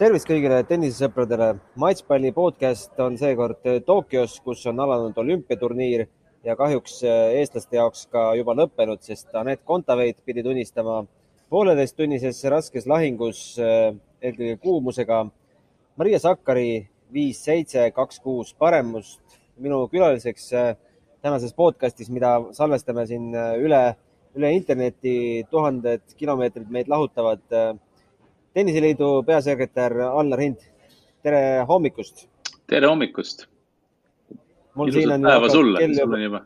tervist kõigile tennisesõpradele. matšpalli podcast on seekord Tokyos, kus on alanud olümpiaturniir ja kahjuks eestlaste jaoks ka juba lõppenud, sest Anett Kontaveit pidi tunnistama pooleteisttunnises raskes lahingus eelkõige kuumusega. Maria Sakkari viis seitse, kaks kuus paremust. minu külaliseks tänases podcastis, mida salvestame siin üle, üle interneti, tuhanded kilomeetrid meid lahutavad tenniseliidu peasekretär Allar Hind. tere hommikust. tere hommikust. ilusat päeva sulle, sul on juba.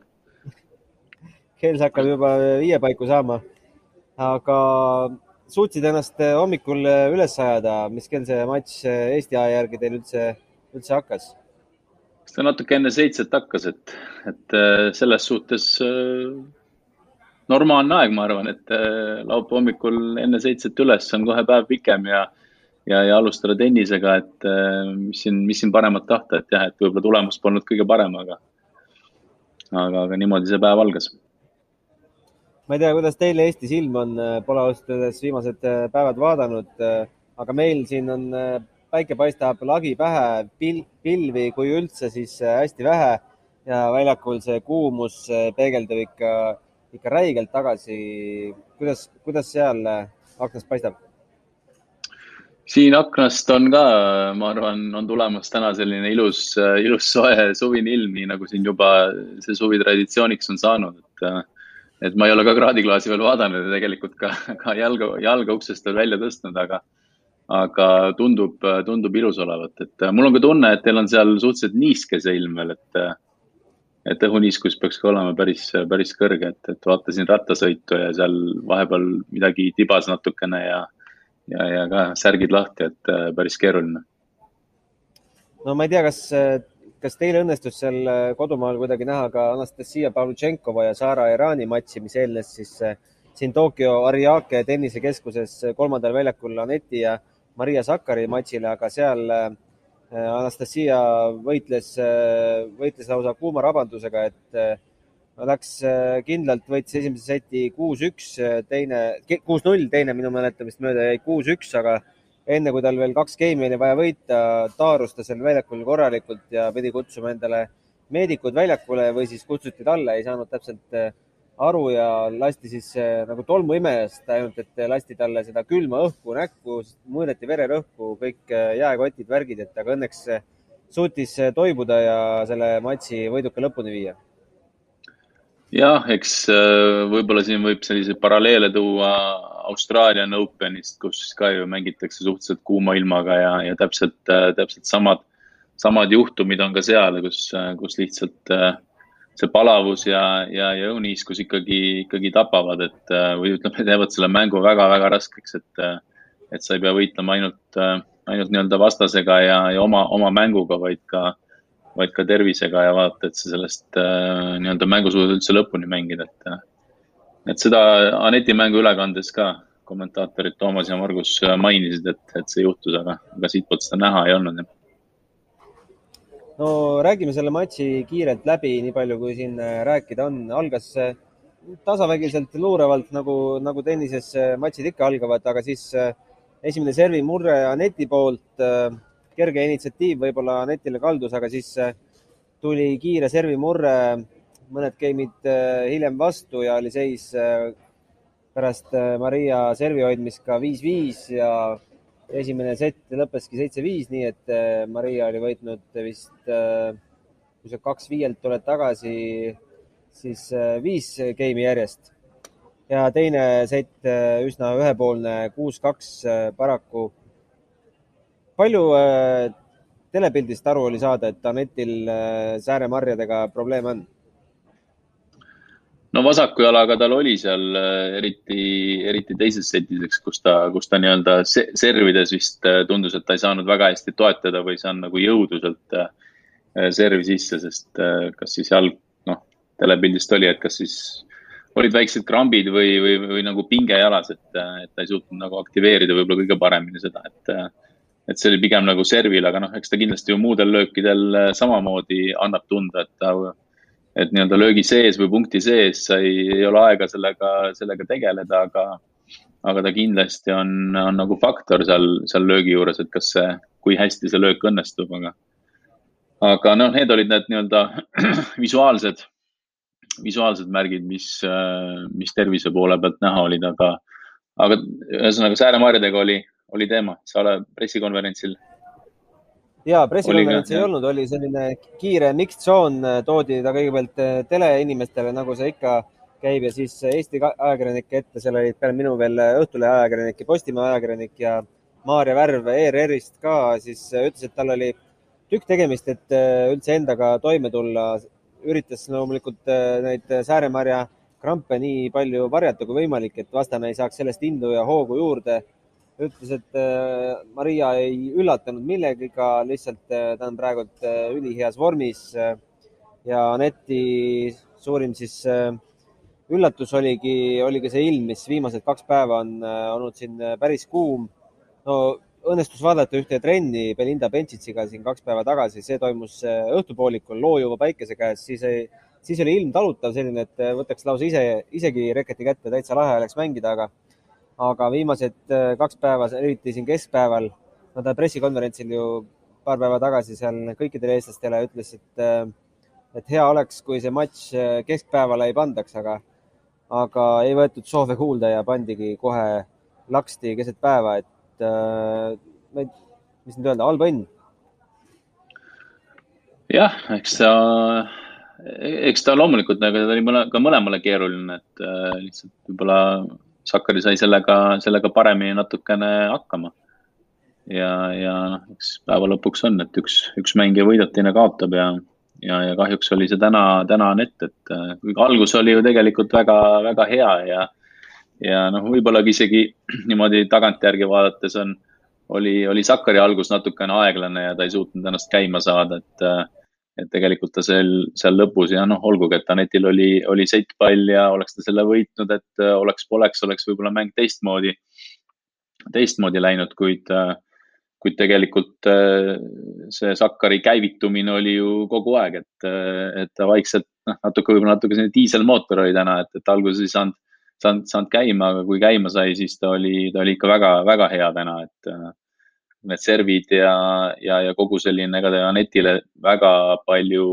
kell hakkab juba viie paiku saama. aga suutsid ennast hommikul üles ajada, mis kell see matš Eesti aja järgi teil üldse, üldse hakkas? eks ta natuke enne seitset hakkas, et, et selles suhtes normaalne aeg, ma arvan, et laupäeva hommikul enne seitset üles on kohe päev pikem ja, ja, ja alustada tennisega, et mis siin, mis siin paremat tahta, et jah, et võib-olla tulemus polnud kõige parem, aga, aga, aga niimoodi see päev algas. ma ei tea, kuidas teil Eestis ilm on, pole ausalt öeldes viimased päevad vaadanud, aga meil siin on, päike paistab lagi pähe pil,, pilvi kui üldse, siis hästi vähe ja väljakul see kuumus peegeldub ikka ikka räigelt tagasi. kuidas, kuidas seal aknast paistab? siin aknast on ka, ma arvan, on tulemas täna selline ilus, ilus soe suvine ilm, nii nagu siin juba see suvi traditsiooniks on saanud, et, et ma ei ole ka kraadiklaasi veel vaadanud ja tegelikult ka, ka jalga, jalga uksest veel välja tõstnud, aga, aga tundub, tundub ilus olevat, et mul on ka tunne, et teil on seal suhteliselt niiske see ilm veel, et et õhuniiskus peaks ka olema päris, päris kõrge, et, et vaatasin rattasõitu ja seal vahepeal midagi tibas natukene ja, ja, ja ka särgid lahti, et päris keeruline. no ma ei tea, kas, kas teil õnnestus seal kodumaal kuidagi näha ka Anastasia Pavlutšenkova ja Sara Irani matši, mis eelnes siis siin Tokyo Ariake tennisekeskuses kolmandal väljakul Aneti ja Maria Sakkari matšile, aga seal Anastasia võitles, võitles lausa kuuma rabandusega, et läks kindlalt, võitis esimese seti kuus-üks, teine, kuus-null, teine minu mäletamist mööda jäi kuus-üks, aga enne kui tal veel kaks geimi oli vaja võita, taarus ta seal väljakul korralikult ja pidi kutsuma endale meedikud väljakule või siis kutsuti talle, ei saanud täpselt aru ja lasti siis nagu tolmuimejast ainult, et lasti talle seda külma õhku näkku, mõõdeti vererõhku, kõik jääkotid, värgid, et aga õnneks suutis toibuda ja selle matši võiduka lõpuni viia. jah, eks võib-olla siin võib selliseid paralleele tuua Australian Openist, kus ka ju mängitakse suhteliselt kuuma ilmaga ja, ja täpselt, täpselt samad, samad juhtumid on ka seal, kus, kus lihtsalt äh, see palavus ja, ja, ja õuniiskus ikkagi, ikkagi tapavad, et või ütleme, teevad selle mängu väga-väga raskeks, et, et sa ei pea võitlema ainult, ainult nii-öelda vastasega ja, ja oma, oma mänguga, vaid ka, vaid ka tervisega ja vaata, et sa sellest nii-öelda mängu suudad üldse lõpuni mängida, et, et seda Aneti mängu ülekandes ka kommentaatorid Toomas ja Margus mainisid, et, et see juhtus, aga, aga siitpoolt seda näha ei olnud no räägime selle matši kiirelt läbi, nii palju kui siin rääkida on. algas tasavägiselt luurevalt, nagu, nagu tennises matšid ikka algavad, aga siis esimene servimurre Aneti poolt, kerge initsiatiiv võib-olla Anetile kaldus, aga siis tuli kiire servimurre mõned geimid hiljem vastu ja oli seis pärast Maria servi hoidmist ka viis-viis ja esimene sett lõppeski seitse-viis, nii et Maria oli võitnud vist, kui sa kaks viielt tuled tagasi, siis viis geimi järjest. ja teine sett üsna ühepoolne, kuus-kaks paraku. palju telepildist aru oli saada, et Anetil sääremarjadega probleeme on? No vasaku jalaga tal oli seal eriti, eriti teises setis, eks, kus ta, kus ta nii-öelda servides vist tundus, et ta ei saanud väga hästi toetada või ei saanud nagu jõudu sealt servi sisse, sest kas siis jalg, noh, telepildist oli, et kas siis olid väiksed krambid või, või, või nagu pinge jalas, et, et ta ei suutnud nagu aktiveerida võib-olla kõige paremini seda, et, et see oli pigem nagu servil, aga noh, eks ta kindlasti ju muudel löökidel samamoodi annab tunda, et ta et nii-öelda löögi sees või punkti sees sa ei, ei ole aega sellega, sellega tegeleda, aga, aga ta kindlasti on, on nagu faktor seal, seal löögi juures, et kas see, kui hästi see löök õnnestub, aga, aga noh, need olid need nii-öelda visuaalsed, visuaalsed märgid, mis, mis tervise poole pealt näha olid, aga, aga ühesõnaga Sääre-Maarjadega oli, oli teema, sa oled pressikonverentsil ja pressikonverents ei olnud, oli selline kiire mixed zone, toodi ta kõigepealt teleinimestele, nagu see ikka käib ja siis Eesti ajakirjanike ette, seal olid peale minu veel Õhtulehe ajakirjanik ja Postimehe ajakirjanik ja Maarja Värv ERR-ist ka, siis ütles, et tal oli tükk tegemist, et äh, üldse endaga toime tulla. üritas loomulikult äh, neid Sääre-Marja krampe nii palju varjata kui võimalik, et vastane ei saaks sellest indu ja hoogu juurde. Ütles, et äh, Maria ei üllatanud millegagi, lihtsalt ta on praegult üliheas vormis ja Aneti suurim siis üllatus oligi, oligi see ilm, mis viimased kaks päeva on äh, olnud siin äh, päris kuum. no õnnestus vaadata ühte trenni Belinda Bentsitsiga siin kaks päeva tagasi, see toimus äh, õhtupoolikul loojuva päikese käes, siis ei, siis oli ilm talutav selline, et võtaks lausa ise, isegi reketi kätte, täitsa lahe oleks mängida, aga, aga viimased kaks päeva, eriti siin keskpäeval, no ta pressikonverentsil ju paar päeva tagasi seal kõikidele eestlastele ütles, et, et hea oleks, kui see matš keskpäevale ei pandaks, aga aga ei võetud soove kuulda ja pandigi kohe laksti keset päeva, et äh, mis nüüd öelda, halb õnn. jah, eks ta, eks ta loomulikult, aga ta oli mõle, ka mõlemale keeruline, et äh, lihtsalt võib-olla Sakari sai sellega, sellega paremini natukene hakkama. ja, ja noh, eks päeva lõpuks on, et üks, üks mängija võidab, teine kaotab ja ja, ja kahjuks oli see täna, täna on ette, et äh, algus oli ju tegelikult väga, väga hea ja, ja noh, võib-olla isegi niimoodi tagantjärgi vaadates on, oli, oli Sakari algus natukene aeglane ja ta ei suutnud ennast käima saada, et, äh, et tegelikult ta seal, seal lõpus ja noh, olgugi, et Anetil oli, oli seitpall ja oleks ta selle võitnud, et äh, oleks-poleks, oleks võib-olla mäng teistmoodi, teistmoodi läinud, kuid äh, kuid tegelikult äh, see Sakari käivitumine oli ju kogu aeg, et, et ta vaikselt, noh, natuke, võib-olla natuke selline diiselmootor oli täna, et, et alguses ei saanud, saanud, saanud käima, aga kui käima sai, siis ta oli, ta oli ikka väga, väga hea täna, et need servid ja, ja, ja kogu selline, ega ta Anetile väga palju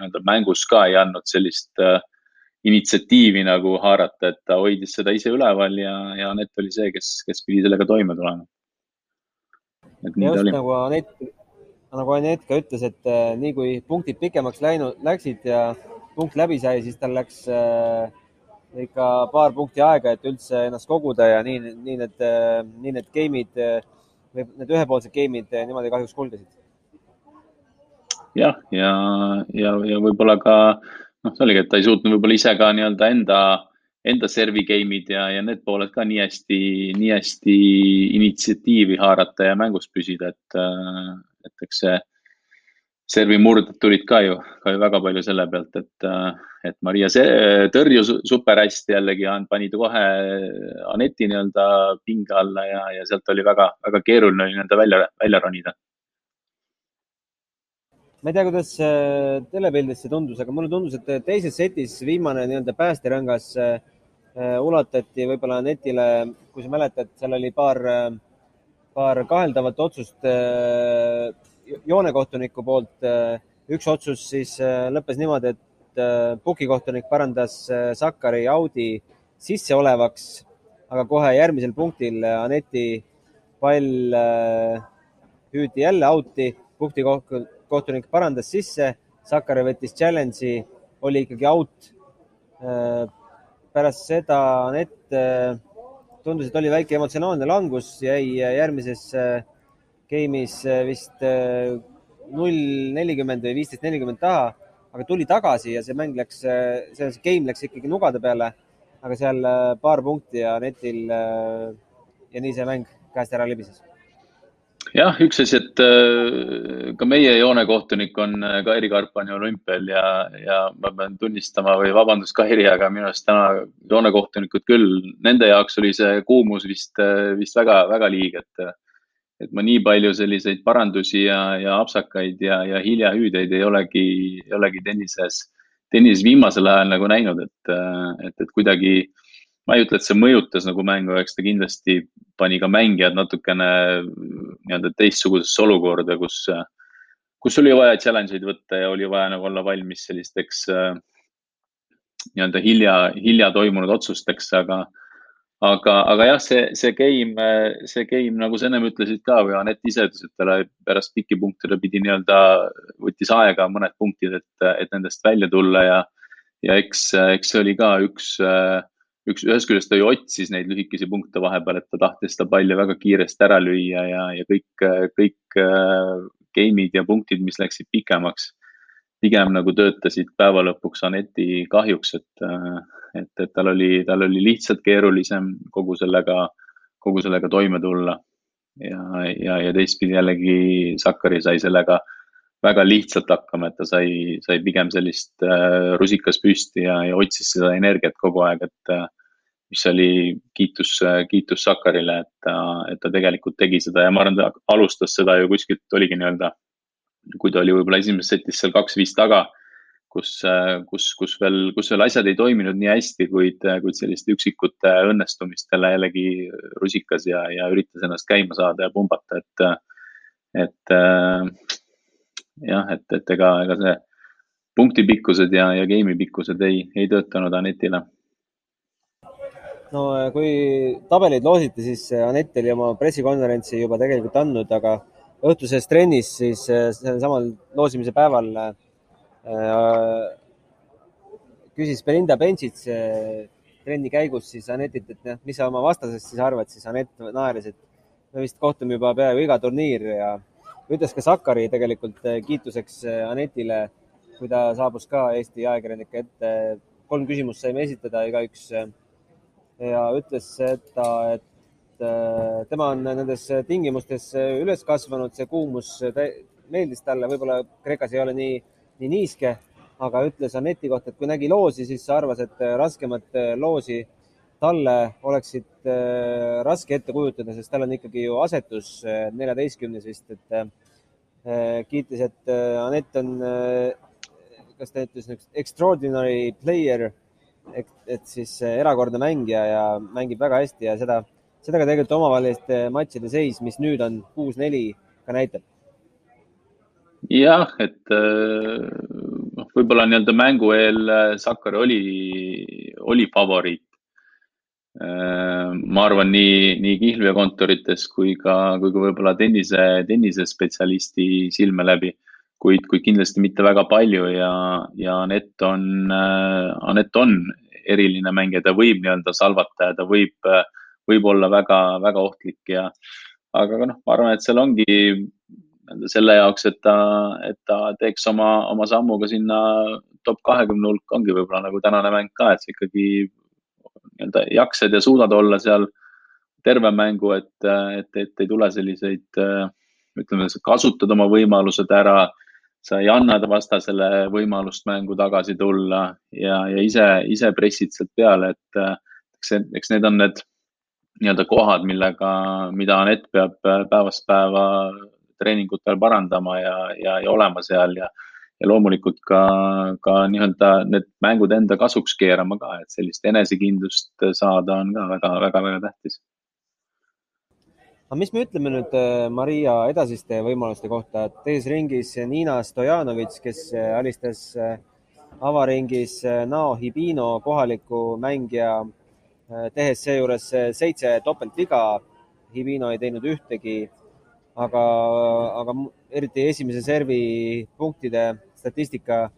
nii-öelda mängus ka ei andnud sellist äh, initsiatiivi nagu haarata, et ta hoidis seda ise üleval ja, ja Anett oli see, kes, kes pidi sellega toime tulema. Just nagu Anett, nagu Anett ka ütles, et äh, nii kui punktid pikemaks läinud, läksid ja punkt läbi sai, siis tal läks äh, ikka paar punkti aega, et üldse ennast koguda ja nii, nii need, äh, nii need game'id või need ühepoolsed game'id niimoodi kahjuks kulgesid. jah, ja, ja, ja, ja võib-olla ka noh, see oligi, et ta ei suutnud võib-olla ise ka nii-öelda enda enda servi game'id ja, ja need pooled ka nii hästi, nii hästi initsiatiivi haarata ja mängus püsida, et, et eks see servi murded tulid ka ju, ka ju väga palju selle pealt, et, äh, et Maria tõrjus super hästi jällegi, pani ta kohe Aneti nii-öelda pinge alla ja, ja sealt oli väga, väga keeruline nii-öelda välja, välja ronida. Ma ei tea, kuidas äh, telepildis see tundus, aga mulle tundus, et teises setis viimane nii-öelda päästerõngas äh, ulatati võib-olla netile, kui sa mäletad, seal oli paar, paar kaheldavat otsust joonekohtuniku poolt. üks otsus siis lõppes niimoodi, et pukikohtunik parandas Sakari Audi sisseolevaks, aga kohe järgmisel punktil Aneti pall hüüdi jälle out'i, punktikohtunik kohtunik parandas sisse, Sakari võttis challenge'i, oli ikkagi out. Äh, pärast seda Anett äh, tundus, et oli väike emotsionaalne langus, jäi järgmises äh, game'is vist null nelikümmend või viisteist nelikümmend taha, aga tuli tagasi ja see mäng läks, see game läks ikkagi nugade peale. aga seal paar punkti ja Anetil ja nii see mäng käest ära libises jah, üks asi, et äh, ka meie joonekohtunik on äh, Kairi Karpani olümpial ja, ja ma pean tunnistama või vabandust, Kairi, aga minu arust täna joonekohtunikud küll, nende jaoks oli see kuumus vist, äh, vist väga, väga liig, et, et ma nii palju selliseid parandusi ja, ja apsakaid ja, ja hiljahüüdeid ei olegi, ei olegi tennises, tennises viimasel ajal nagu näinud, et, et, et kuidagi ma ei ütle, et see mõjutas nagu mängu, eks ta kindlasti pani ka mängijad natukene nii-öelda teistsugusesse olukorda, kus, kus oli vaja challenge eid võtta ja oli vaja nagu olla valmis sellisteks nii-öelda hilja, hilja toimunud otsusteks, aga aga, aga jah, see, see game, see game, nagu sa ennem ütlesid ka või Anett ise ütles, et talle pärast pikki punkte ta pidi nii-öelda, võttis aega mõned punktid, et, et nendest välja tulla ja, ja eks, eks see oli ka üks, üks, ühest küljest ta ju otsis neid lühikesi punkte vahepeal, et ta tahtis seda palli väga kiiresti ära lüüa ja, ja kõik, kõik game'id ja punktid, mis läksid pikemaks pigem nagu töötasid päeva lõpuks Aneti kahjuks, et, et, et tal oli, tal oli lihtsalt keerulisem kogu sellega, kogu sellega toime tulla. ja, ja, ja teistpidi jällegi Sakari sai sellega väga lihtsalt hakkama, et ta sai, sai pigem sellist äh, rusikas püsti ja, ja otsis seda energiat kogu aeg, et äh, mis oli kiitus, kiitus Sakarile, et ta, et ta tegelikult tegi seda ja ma arvan, ta alustas seda ju kuskilt, oligi nii-öelda kui ta oli võib-olla esimeses setis seal kaks-viis taga, kus, kus, kus veel, kus veel asjad ei toiminud nii hästi, kuid, kuid selliste üksikute õnnestumistele jällegi rusikas ja, ja üritas ennast käima saada ja pumbata, et, et jah, et, et ega, ega see punkti pikkused ja, ja game'i pikkused ei, ei töötanud Anetile. No kui tabeleid loositi, siis Anett oli oma pressikonverentsi juba tegelikult andnud, aga õhtuses trennis siis äh, sellel samal loosimise päeval äh, küsis Belinda Benchits äh, trenni käigus siis Anetilt, et noh, mis sa oma vastasest siis arvad, siis Anett naeris, et me vist kohtume juba peaaegu iga turniir ja ütles ka Sakari tegelikult kiituseks Anetile, kui ta saabus ka Eesti ajakirjanike ette. kolm küsimust saime esitada igaüks ja ütles seda, et Äh, tema on nendes tingimustes üles kasvanud, see kuumus meeldis talle, võib-olla Kreekas ei ole nii, nii niiske, aga ütles Aneti kohta, et kui nägi loosi, siis arvas, et raskemat loosi talle oleksid äh, raske ette kujutada, sest tal on ikkagi ju asetus äh, neljateistkümnes vist, et kiitis, et Anett on, kas ta ütles, extraordinary player, et, et siis erakordne mängija ja mängib väga hästi ja seda seda ka tegelikult omavaheliste matšide seis, mis nüüd on kuus-neli, ka näitab. jah, et äh, noh, võib-olla nii-öelda mängu eel äh, Sakar oli, oli favoriit. Äh, ma arvan, nii, nii kihlveokontorites kui ka, kui ka võib-olla tennise, tennisespetsialisti silme läbi, kuid, kuid kindlasti mitte väga palju ja, ja Anett on, Anett on eriline mängija, ta võib nii-öelda salvata ja ta võib äh, võib olla väga, väga ohtlik ja aga noh, ma arvan, et seal ongi selle jaoks, et ta, et ta teeks oma, oma sammu ka sinna top kahekümne hulka, ongi võib-olla nagu tänane mäng ka, et sa ikkagi nii-öelda jaksad ja suudad olla seal terve mängu, et, et, et ei tule selliseid, ütleme, sa kasutad oma võimalused ära, sa ei anna vastasele võimalust mängu tagasi tulla ja, ja ise, ise pressid sealt peale, et eks, eks need on need nii-öelda kohad, millega, mida Anett peab äh, päevast päeva treeningutel parandama ja, ja, ja olema seal ja, ja loomulikult ka, ka nii-öelda need mängud enda kasuks keerama ka, et sellist enesekindlust saada on ka väga-väga-väga tähtis. aga mis me ütleme nüüd äh, Maria edasiste võimaluste kohta, et teises ringis Niina Stojanovitš, kes äh, alistas avaringis Nao Hibino kohaliku mängija tehes seejuures äh, seitse topeltviga. Hibino ei teinud ühtegi, aga, aga eriti esimese servi punktide statistika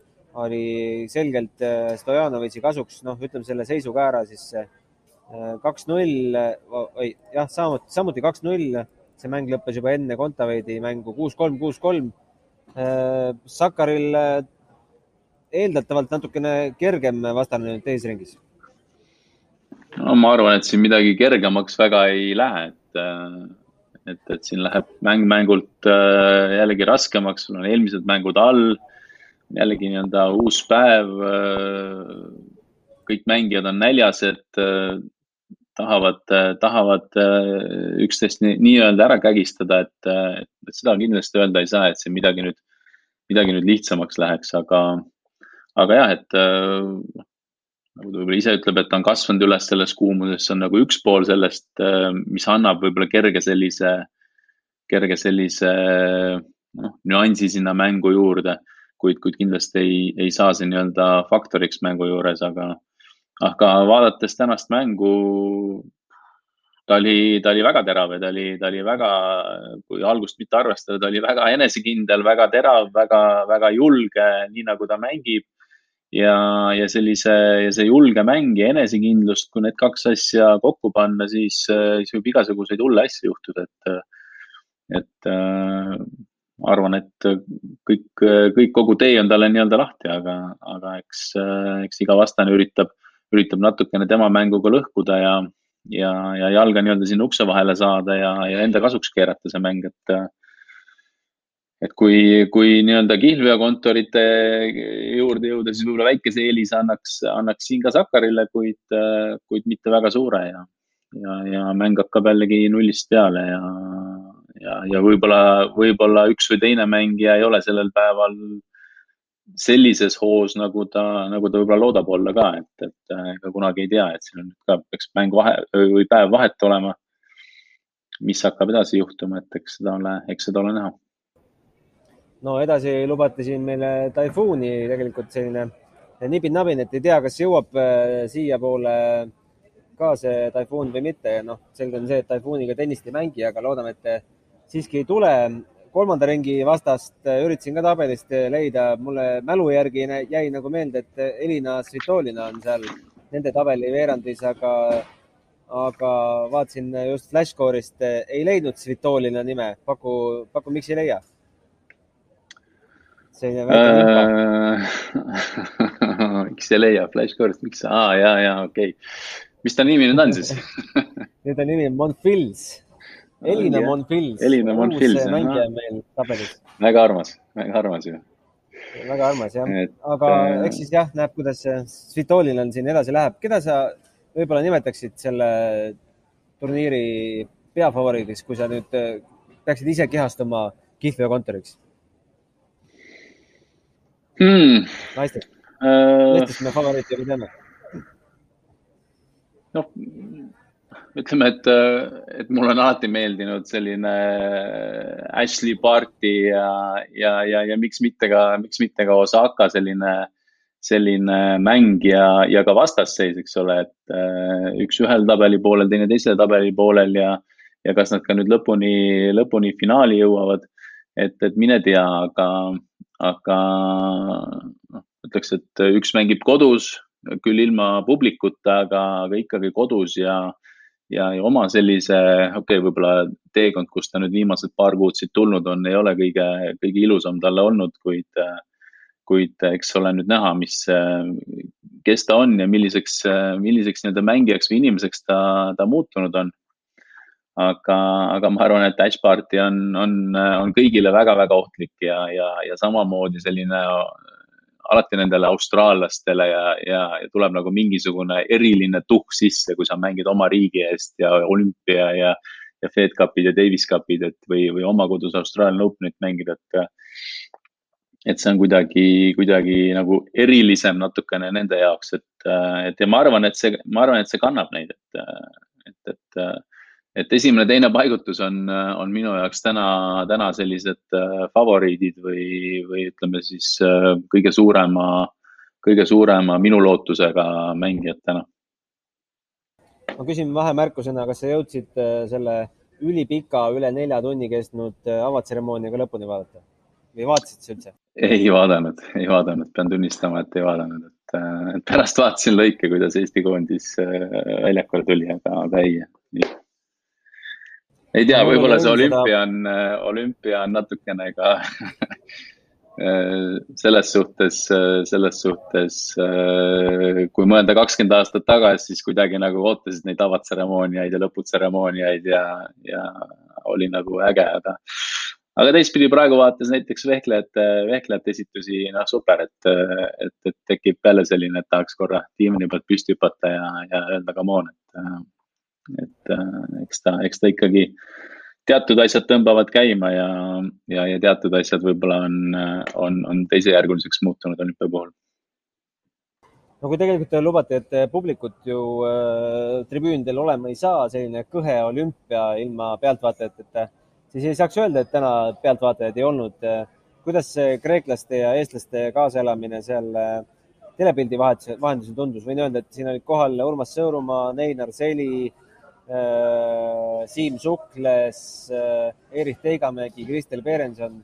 oli selgelt äh, Stojanovitši kasuks, noh, ütleme selle seisuga ära siis kaks-null või jah, samuti, samuti kaks-null. see mäng lõppes juba enne Kontaveidi mängu kuus-kolm, kuus-kolm. Sakaril eeldatavalt natukene kergem vastane nüüd teises ringis no ma arvan, et siin midagi kergemaks väga ei lähe, et, äh, et, et siin läheb mäng mängult äh, jällegi raskemaks, sul on eelmised mängud all. jällegi nii-öelda uus päev. Äh, kõik mängijad on näljased, tahavad, tahavad üksteist nii-öelda ära kägistada, et, et seda kindlasti öelda ei saa, et siin midagi nüüd, midagi nüüd lihtsamaks läheks, aga, aga jah, et nagu ta võib-olla ise ütleb, et ta on kasvanud üles selles kuumuses, see on nagu üks pool sellest, mis annab võib-olla kerge sellise, kerge sellise noh, nüansi sinna mängu juurde. kuid, kuid kindlasti ei, ei saa see nii-öelda faktoriks mängu juures, aga, aga vaadates tänast mängu, ta oli, ta oli väga terav ja ta oli, ta oli väga, kui algust mitte arvestada, ta oli väga enesekindel, väga terav, väga, väga julge, nii nagu ta mängib. Ja, ja sellise, ja see julge mäng ja enesekindlust, kui need kaks asja kokku panna, siis, siis võib igasuguseid hulle asju juhtuda, et, et äh, arvan, et kõik, kõik, kogu tee on talle nii-öelda lahti, aga, aga eks, eks iga vastane üritab, üritab natukene tema mänguga lõhkuda ja ja, ja jalga nii-öelda sinna ukse vahele saada ja, ja enda kasuks keerata see mäng, et et kui, kui nii-öelda kihlveokontorite juurde jõuda, siis võib-olla väikese eelise annaks, annaks siin ka Sakarile, kuid, kuid mitte väga suure ja, ja, ja mäng hakkab jällegi nullist peale ja, ja, ja võib-olla, võib-olla üks või teine mängija ei ole sellel päeval sellises hoos, nagu ta, nagu ta võib-olla loodab olla ka, et, et ega kunagi ei tea, et siin on ka, peaks mäng vahe või päev vahet olema. mis hakkab edasi juhtuma, et eks seda ole, eks seda ole näha. No edasi lubati siin meile Taifuuni tegelikult selline nibin-nabin, et ei tea, kas jõuab äh, siiapoole ka see Taifuun või mitte noh, selge on see, et Taifuuniga tennist ei mängi, aga loodame, et siiski ei tule kolmanda ringi vastast äh, üritasin ka tabelist äh, leida, mulle mälu järgi jäi nagu meelde, et Elina Svitolina on seal nende tabeli veerandis, aga, aga vaatasin just Flashcore'ist, ei leidnud Svitolina nime. paku, paku, miks ei leia? Selline väike info. miks ei leia Flashcore'ist, miks? aa, ja, ja okei okay.. mis ta nimi nüüd on siis nüüd on nimi Monfils Elina Monfils. Elina Monfils. mängija on meil tabelis. väga armas, väga armas ju. väga armas jah, aga äh... eks siis jah, näeb, kuidas Svitolil on siin edasi läheb. keda sa võib-olla nimetaksid selle turniiri peafavoriidiks, kui sa nüüd äh, peaksid ise kehastuma kihlveo hmm.? naistest uh..., naistest me favoriiti juba teame. noh ütleme, et, et mulle on alati meeldinud selline Ashley Barti ja, ja, ja, ja miks mitte ka, miks mitte ka Osaka selline, selline mäng ja, ja ka vastasseis, eks ole, et äh, üks ühel tabeli poolel, teine teisel tabeli poolel ja, ja kas nad ka nüüd lõpuni, lõpuni finaali jõuavad. et, et mine tea, aga, aga noh, ütleks, et üks mängib kodus, küll ilma publikuta, aga, aga ikkagi kodus ja ja, ja oma sellise, okei okay,, võib-olla teekond, kus ta nüüd viimased paar kuud siit tulnud on, ei ole kõige, kõige ilusam talle olnud, kuid, kuid eks ole nüüd näha, mis, kes ta on ja milliseks, milliseks nii-öelda mängijaks või inimeseks ta, ta muutunud on. Aga, aga ma arvan, et Ash Party on, on, on kõigile väga-väga ohtlik ja, ja, ja samamoodi selline alati nendele austraallastele ja, ja, ja tuleb nagu mingisugune eriline tuhk sisse, kui sa mängid oma riigi eest ja olümpia ja, ja Fed Cupid ja Davis Cupid, et või, või oma kodus Austraalia Openit mängida, et. et see on kuidagi, kuidagi nagu erilisem natukene nende jaoks, et, et ja ma arvan, et see, ma arvan, et see kannab neid, et, et, et et esimene-teine paigutus on, on minu jaoks täna, täna sellised äh, favoriidid või, või ütleme siis äh, kõige suurema, kõige suurema minu lootusega mängijad täna. ma küsin vahemärkusena, kas sa jõudsid äh, selle ülipika, üle nelja tunni kestnud avatseremooniaga lõpuni vaadata või vaatasid sa üldse? ei vaadanud, ei vaadanud, pean tunnistama, et ei vaadanud, et, et pärast vaatasin lõike, kuidas Eesti koondis väljakule tuli, aga, aga ei, ei ei tea, võib-olla see olümpia on, äh, olümpia on natukene ka äh, selles suhtes, äh, selles suhtes, kui mõelda kakskümmend aastat tagasi, siis kuidagi nagu ootasid neid avatseremooniaid ja lõputseremooniaid ja, ja oli nagu äge, aga, aga teistpidi praegu vaates näiteks vehklejate, vehklejate esitusi, noh, super, et, et, et tekib jälle selline, et tahaks korra diivani pealt püsti hüpata ja, ja öelda come on, et et äh, eks ta, eks ta ikkagi teatud asjad tõmbavad käima ja, ja, ja teatud asjad võib-olla on, on, on teisejärguliseks muutunud olümpia puhul. no kui tegelikult te lubate, et publikut ju äh, tribüündel olema ei saa, selline kõhe olümpia ilma pealtvaatajateta, siis ei saaks öelda, et täna pealtvaatajaid ei olnud. kuidas see kreeklaste ja eestlaste kaasaelamine seal äh, telepildi vahetusel, vahendusel tundus, võin öelda, et siin olid kohal Urmas Sõõrumaa, Neinar Seli äh,, Siim Sukles äh,, Erich Teigamägi, Kristel Perenson,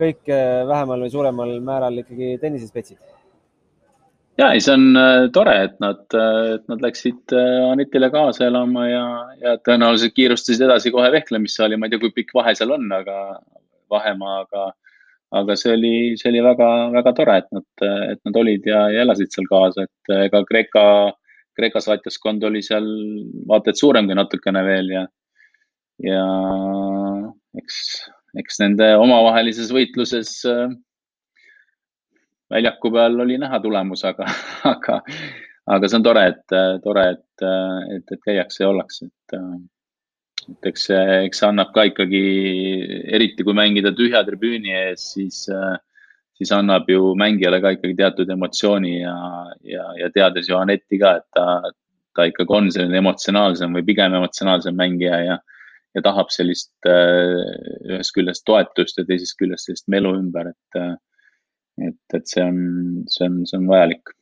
kõik äh, vähemal või suuremal määral ikkagi tennisespetsid ja ei, see on äh, tore, et nad, äh, et nad läksid äh, Anitile kaasa elama ja, ja tõenäoliselt kiirustasid edasi kohe vehklemissaali. ma ei tea, kui pikk vahe seal on, aga vahemaa, aga, aga see oli, see oli väga, väga tore, et nad, et nad olid ja, ja elasid seal kaasa, et ega Kreeka, Kreeka saatjaskond oli seal vaata et suuremgi natukene veel ja, ja eks, eks nende omavahelises võitluses äh, väljaku peal oli näha tulemus, aga, aga, aga see on tore, et, tore, et, et, et käiakse ja ollakse, et, et eks, eks see annab ka ikkagi, eriti kui mängida tühja tribüüni ees, siis, siis annab ju mängijale ka ikkagi teatud emotsiooni ja, ja, ja teades ju Anetti ka, et ta, ta ikkagi on selline emotsionaalsem või pigem emotsionaalsem mängija ja, ja tahab sellist ühest küljest toetust ja teisest küljest sellist melu ümber, et et, et see on, see on, see on vajalik.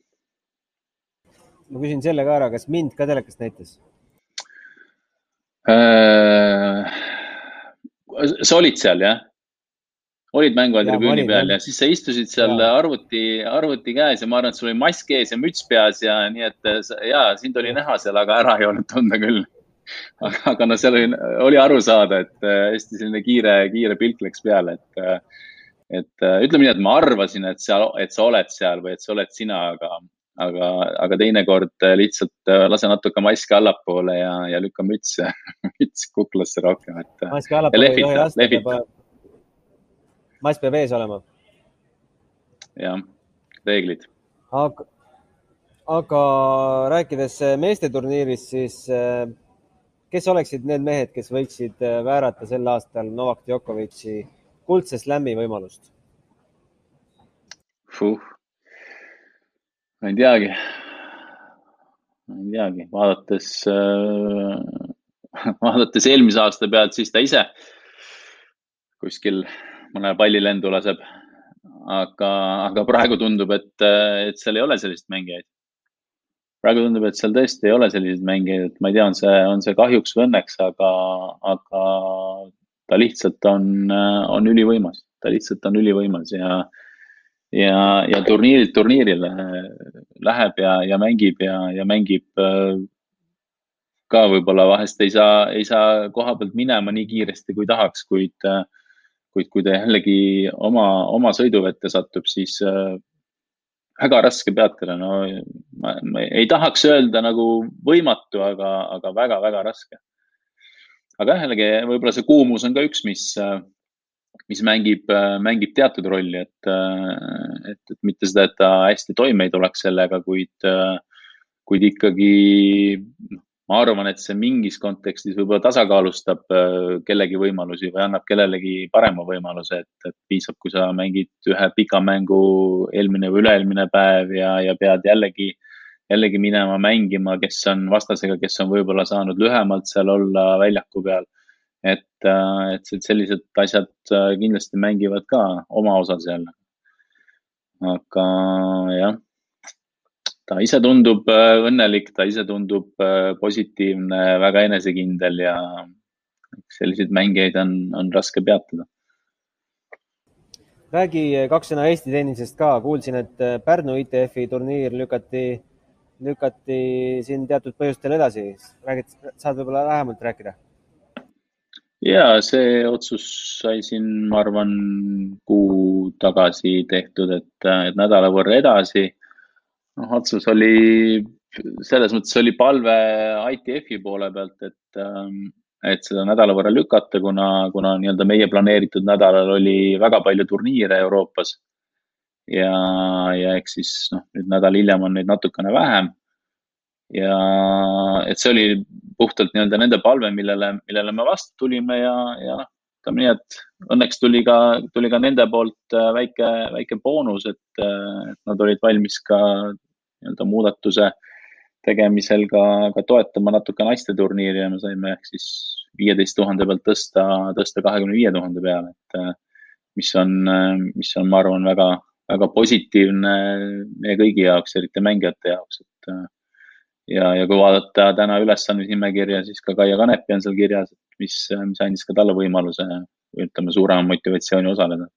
ma küsin selle ka ära, kas mind ka telekast näitas äh,? sa olid seal, jah? Olid mänguajal tribüüni peal ja siis sa istusid seal ja. arvuti, arvuti käes ja ma arvan, et sul oli mask ees ja müts peas ja nii, et ja sind oli näha seal, aga ära ei olnud tunda küll. aga, aga no seal oli, oli aru saada, et äh, hästi selline kiire, kiire pilk läks peale, et äh, et äh, ütleme nii, et ma arvasin, et seal, et sa oled seal või et see oled sina, aga, aga, aga teinekord äh, lihtsalt äh, lase natuke maski allapoole ja, ja lükka müts, müts kuklasse rohkem, et. maski allapoole ei tohi lasta, peab, mask peab ees olema. jah, reeglid. aga, aga rääkides meeste turniirist, siis kes oleksid need mehed, kes võiksid väärata sel aastal Novak Djokovic'i kuldse slam'i võimalust ma ei teagi, ma ei teagi, vaadates äh,, vaadates eelmise aasta pealt, siis ta ise kuskil mõne pallilendu laseb. aga, aga praegu tundub, et, et seal ei ole selliseid mängijaid. praegu tundub, et seal tõesti ei ole selliseid mängijaid, et ma ei tea, on see, on see kahjuks või õnneks, aga, aga ta lihtsalt on, on ülivõimas, ta lihtsalt on ülivõimas ja, ja, ja turniirilt turniirile läheb ja, ja mängib ja, ja mängib ka võib-olla vahest ei saa, ei saa koha pealt minema nii kiiresti, kui tahaks, kuid, kuid kui ta jällegi oma, oma sõiduvette satub, siis väga raske peatada, no ma, ma ei tahaks öelda nagu võimatu, aga, aga väga-väga raske. Aga jällegi võib-olla see kuumus on ka üks, mis, mis mängib, mängib teatud rolli, et, et, et mitte seda, et ta hästi toime ei tuleks sellega, kuid, kuid ikkagi noh, ma arvan, et see mingis kontekstis võib-olla tasakaalustab kellegi võimalusi või annab kellelegi parema võimaluse, et, et piisab, kui sa mängid ühe pika mängu eelmine või üle-eelmine päev ja, ja pead jällegi äh, jällegi minema mängima, kes on vastasega, kes on võib-olla saanud lühemalt seal olla väljaku peal. et, äh, et sellised asjad äh, kindlasti mängivad ka oma osa seal. aga jah, ta ise tundub äh, õnnelik, ta ise tundub positiivne, väga enesekindel ja selliseid mängijaid on, on raske peatada räägi kaks sõna Eesti tennisest ka, kuulsin, et Pärnu ITF-i turniir lükati lükati siin teatud põhjustel edasi. räägid, saad võib-olla lähemalt rääkida? ja see otsus sai siin, ma arvan, kuu tagasi tehtud, et, et nädala võrra edasi. Noh, otsus oli, selles mõttes oli palve ITF-i poole pealt, et, et seda nädala võrra lükata, kuna, kuna nii-öelda meie planeeritud nädalal oli väga palju turniire Euroopas ja, ja eks siis noh, nüüd nädal hiljem on neid natukene vähem. ja et see oli puhtalt nii-öelda nende palve, millele, millele me vastu tulime ja, ja noh, ütleme nii, et õnneks tuli ka, tuli ka nende poolt äh, väike, väike boonus, et, äh, et nad olid valmis ka nii-öelda muudatuse tegemisel ka, ka toetama natuke naisteturniiri ja me saime ehk siis viieteist tuhande pealt tõsta, tõsta kahekümne viie tuhande peale, et mis on, mis on, ma arvan, väga, väga positiivne meie kõigi jaoks, eriti mängijate jaoks, et ja, ja kui vaadata täna ülesandmisnimekirja, siis ka Kaia Kanepi on seal kirjas, mis, mis andis ka talle võimaluse, ütleme, suurema motivatsiooni osaleda.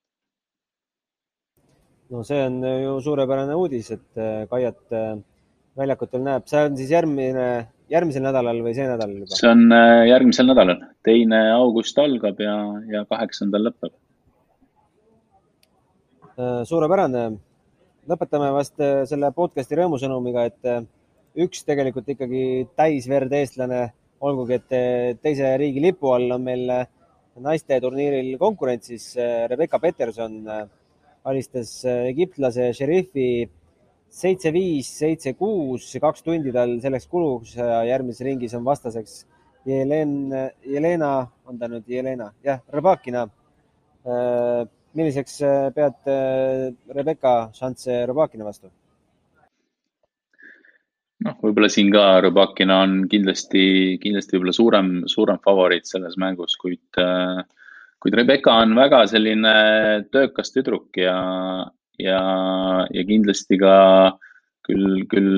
no see on ju suurepärane uudis, et äh, Kaiat äh, väljakutel näeb, see on siis järgmine, järgmisel nädalal või see nädal juba? see on äh, järgmisel nädalal, teine august algab ja, ja kaheksandal lõpeb. suurepärane. lõpetame vast selle podcast'i rõõmusõnumiga, et üks tegelikult ikkagi täisverd eestlane, olgugi et teise riigi lipu all on meil naiste turniiril konkurentsis Rebecca Peterson alistas egiptlase Šerifi seitse-viis, seitse-kuus, kaks tundi tal selleks kulus ja järgmises ringis on vastaseks Jelen, Jelena, on ta nüüd Jelena, jah, Rebakina. milliseks pead Rebecca šansse Rebakina vastu? Noh, võib-olla siin ka Rõbakina on kindlasti, kindlasti võib-olla suurem, suurem favoriit selles mängus, kuid, kuid Rebecca on väga selline töökas tüdruk ja, ja, ja kindlasti ka küll, küll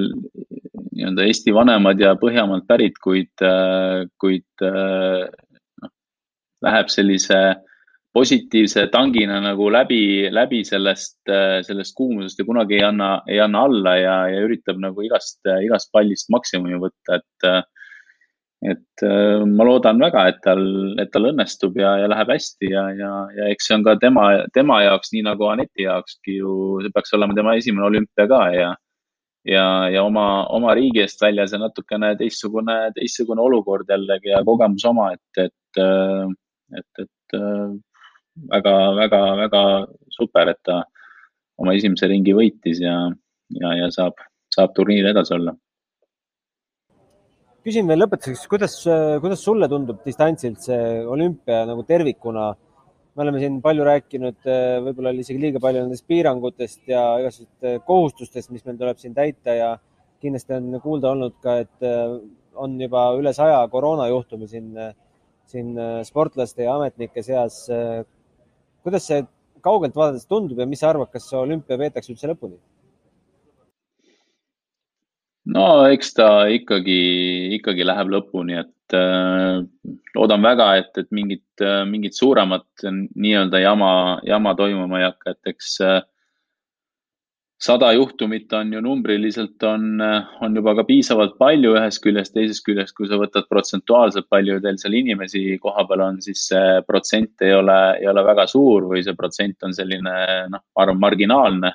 nii-öelda Eesti vanemad ja Põhjamaalt pärit, kuid, kuid noh, läheb sellise positiivse tangina nagu läbi, läbi sellest, sellest kuumusest ja kunagi ei anna, ei anna alla ja, ja üritab nagu igast, igast pallist maksimumi võtta, et et ma loodan väga, et tal, et tal õnnestub ja, ja läheb hästi ja, ja, ja eks see on ka tema, tema jaoks, nii nagu Aneti jaokski ju, see peaks olema tema esimene olümpia ka ja, ja, ja oma, oma riigi eest väljas ja natukene teistsugune, teistsugune olukord jällegi ja kogemus oma, et, et, et, et väga-väga-väga super, et ta oma esimese ringi võitis ja, ja, ja saab, saab turniiri edasi olla. küsin veel lõpetuseks, kuidas, kuidas sulle tundub distantsilt see olümpia nagu tervikuna? me oleme siin palju rääkinud, võib-olla oli isegi liiga palju nendest piirangutest ja igasugustest kohustustest, mis meil tuleb siin täita ja kindlasti on kuulda olnud ka, et on juba üle saja koroonajuhtumi siin, siin sportlaste ja ametnike seas kuidas see kaugelt vaadates tundub ja mis sa arvad, kas olümpia peetakse üldse lõpuni? no eks ta ikkagi, ikkagi läheb lõpuni, et äh, loodan väga, et, et mingit, mingit suuremat nii-öelda jama, jama toimuma ei hakka, et eks äh, sada juhtumit on ju numbriliselt on, on juba ka piisavalt palju ühest küljest, teisest küljest, kui sa võtad protsentuaalselt, palju teil seal inimesi kohapeal on, siis see protsent ei ole, ei ole väga suur või see protsent on selline, noh, ma arvan, marginaalne.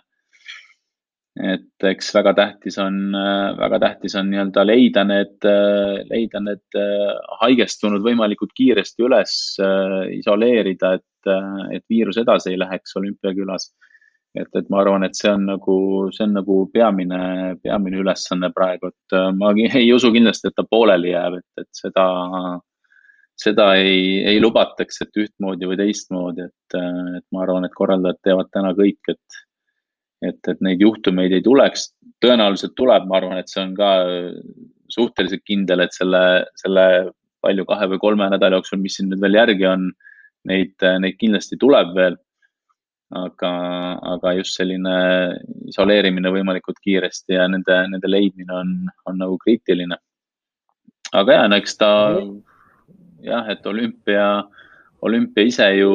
et eks väga tähtis on, väga tähtis on nii-öelda leida need, leida need haigestunud võimalikult kiiresti üles, isoleerida, et, et viirus edasi ei läheks olümpiakülas et, et ma arvan, et see on nagu, see on nagu peamine, peamine ülesanne praegu, et äh, ma ei usu kindlasti, et ta pooleli jääb, et, et seda, seda ei, ei lubataks, et ühtmoodi või teistmoodi, et, äh, et ma arvan, et korraldajad teevad täna kõik, et, et, et neid juhtumeid ei tuleks. tõenäoliselt tuleb, ma arvan, et see on ka suhteliselt kindel, et selle, selle palju kahe või kolme nädala jooksul, mis siin nüüd veel järgi on, neid, neid kindlasti tuleb veel aga, aga just selline isoleerimine võimalikult kiiresti ja nende, nende leidmine on, on nagu kriitiline. aga ja, no eks ta jah, et olümpia, olümpia ise ju,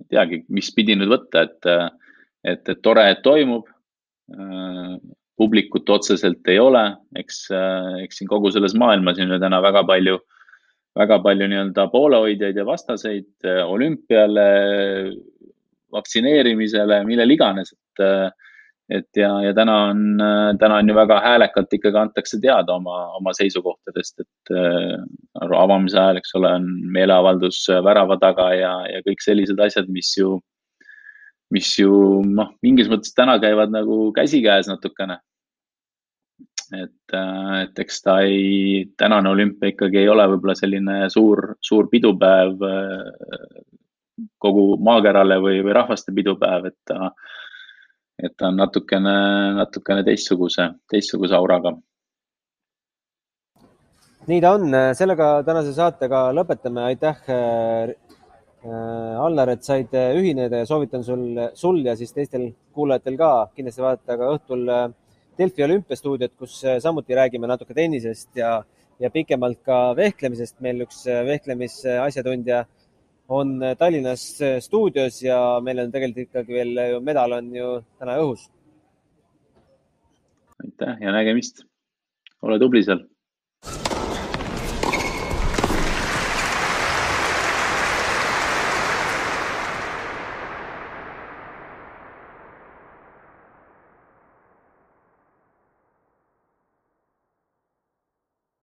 ei teagi, mis pidi nüüd võtta, et, et, et tore, et toimub publikut otseselt ei ole, eks, eks siin kogu selles maailmas on ju täna väga palju väga palju nii-öelda poolehoidjaid ja vastaseid äh, olümpiale, vaktsineerimisele, millele iganes, et, äh, et ja, ja täna on, äh, täna on ju väga häälekalt ikkagi antakse teada oma, oma seisukohtadest, et äh, avamise ajal, eks ole, on meeleavaldus värava taga ja, ja kõik sellised asjad, mis ju, mis ju noh, mingis mõttes täna käivad nagu käsikäes natukene et, äh, et eks ta ei, tänane olümpia ikkagi ei ole võib-olla selline suur, suur pidupäev äh, kogu maakerale või, või rahvaste pidupäev, et ta, et ta on natukene, natukene teistsuguse, teistsuguse auraga. nii ta on, sellega tänase saatega lõpetame, aitäh äh, Allar, et said ühineda ja soovitan sul, sul ja siis teistel kuulajatel ka. Kindlasti vaadata ka õhtul Delfi olümpiastuudiot, kus samuti räägime natuke tennisest ja, ja pikemalt ka vehklemisest. meil üks vehklemisasjatundja on Tallinnas stuudios ja meil on tegelikult ikkagi veel ju medal on ju täna õhus. aitäh ja nägemist. ole tubli seal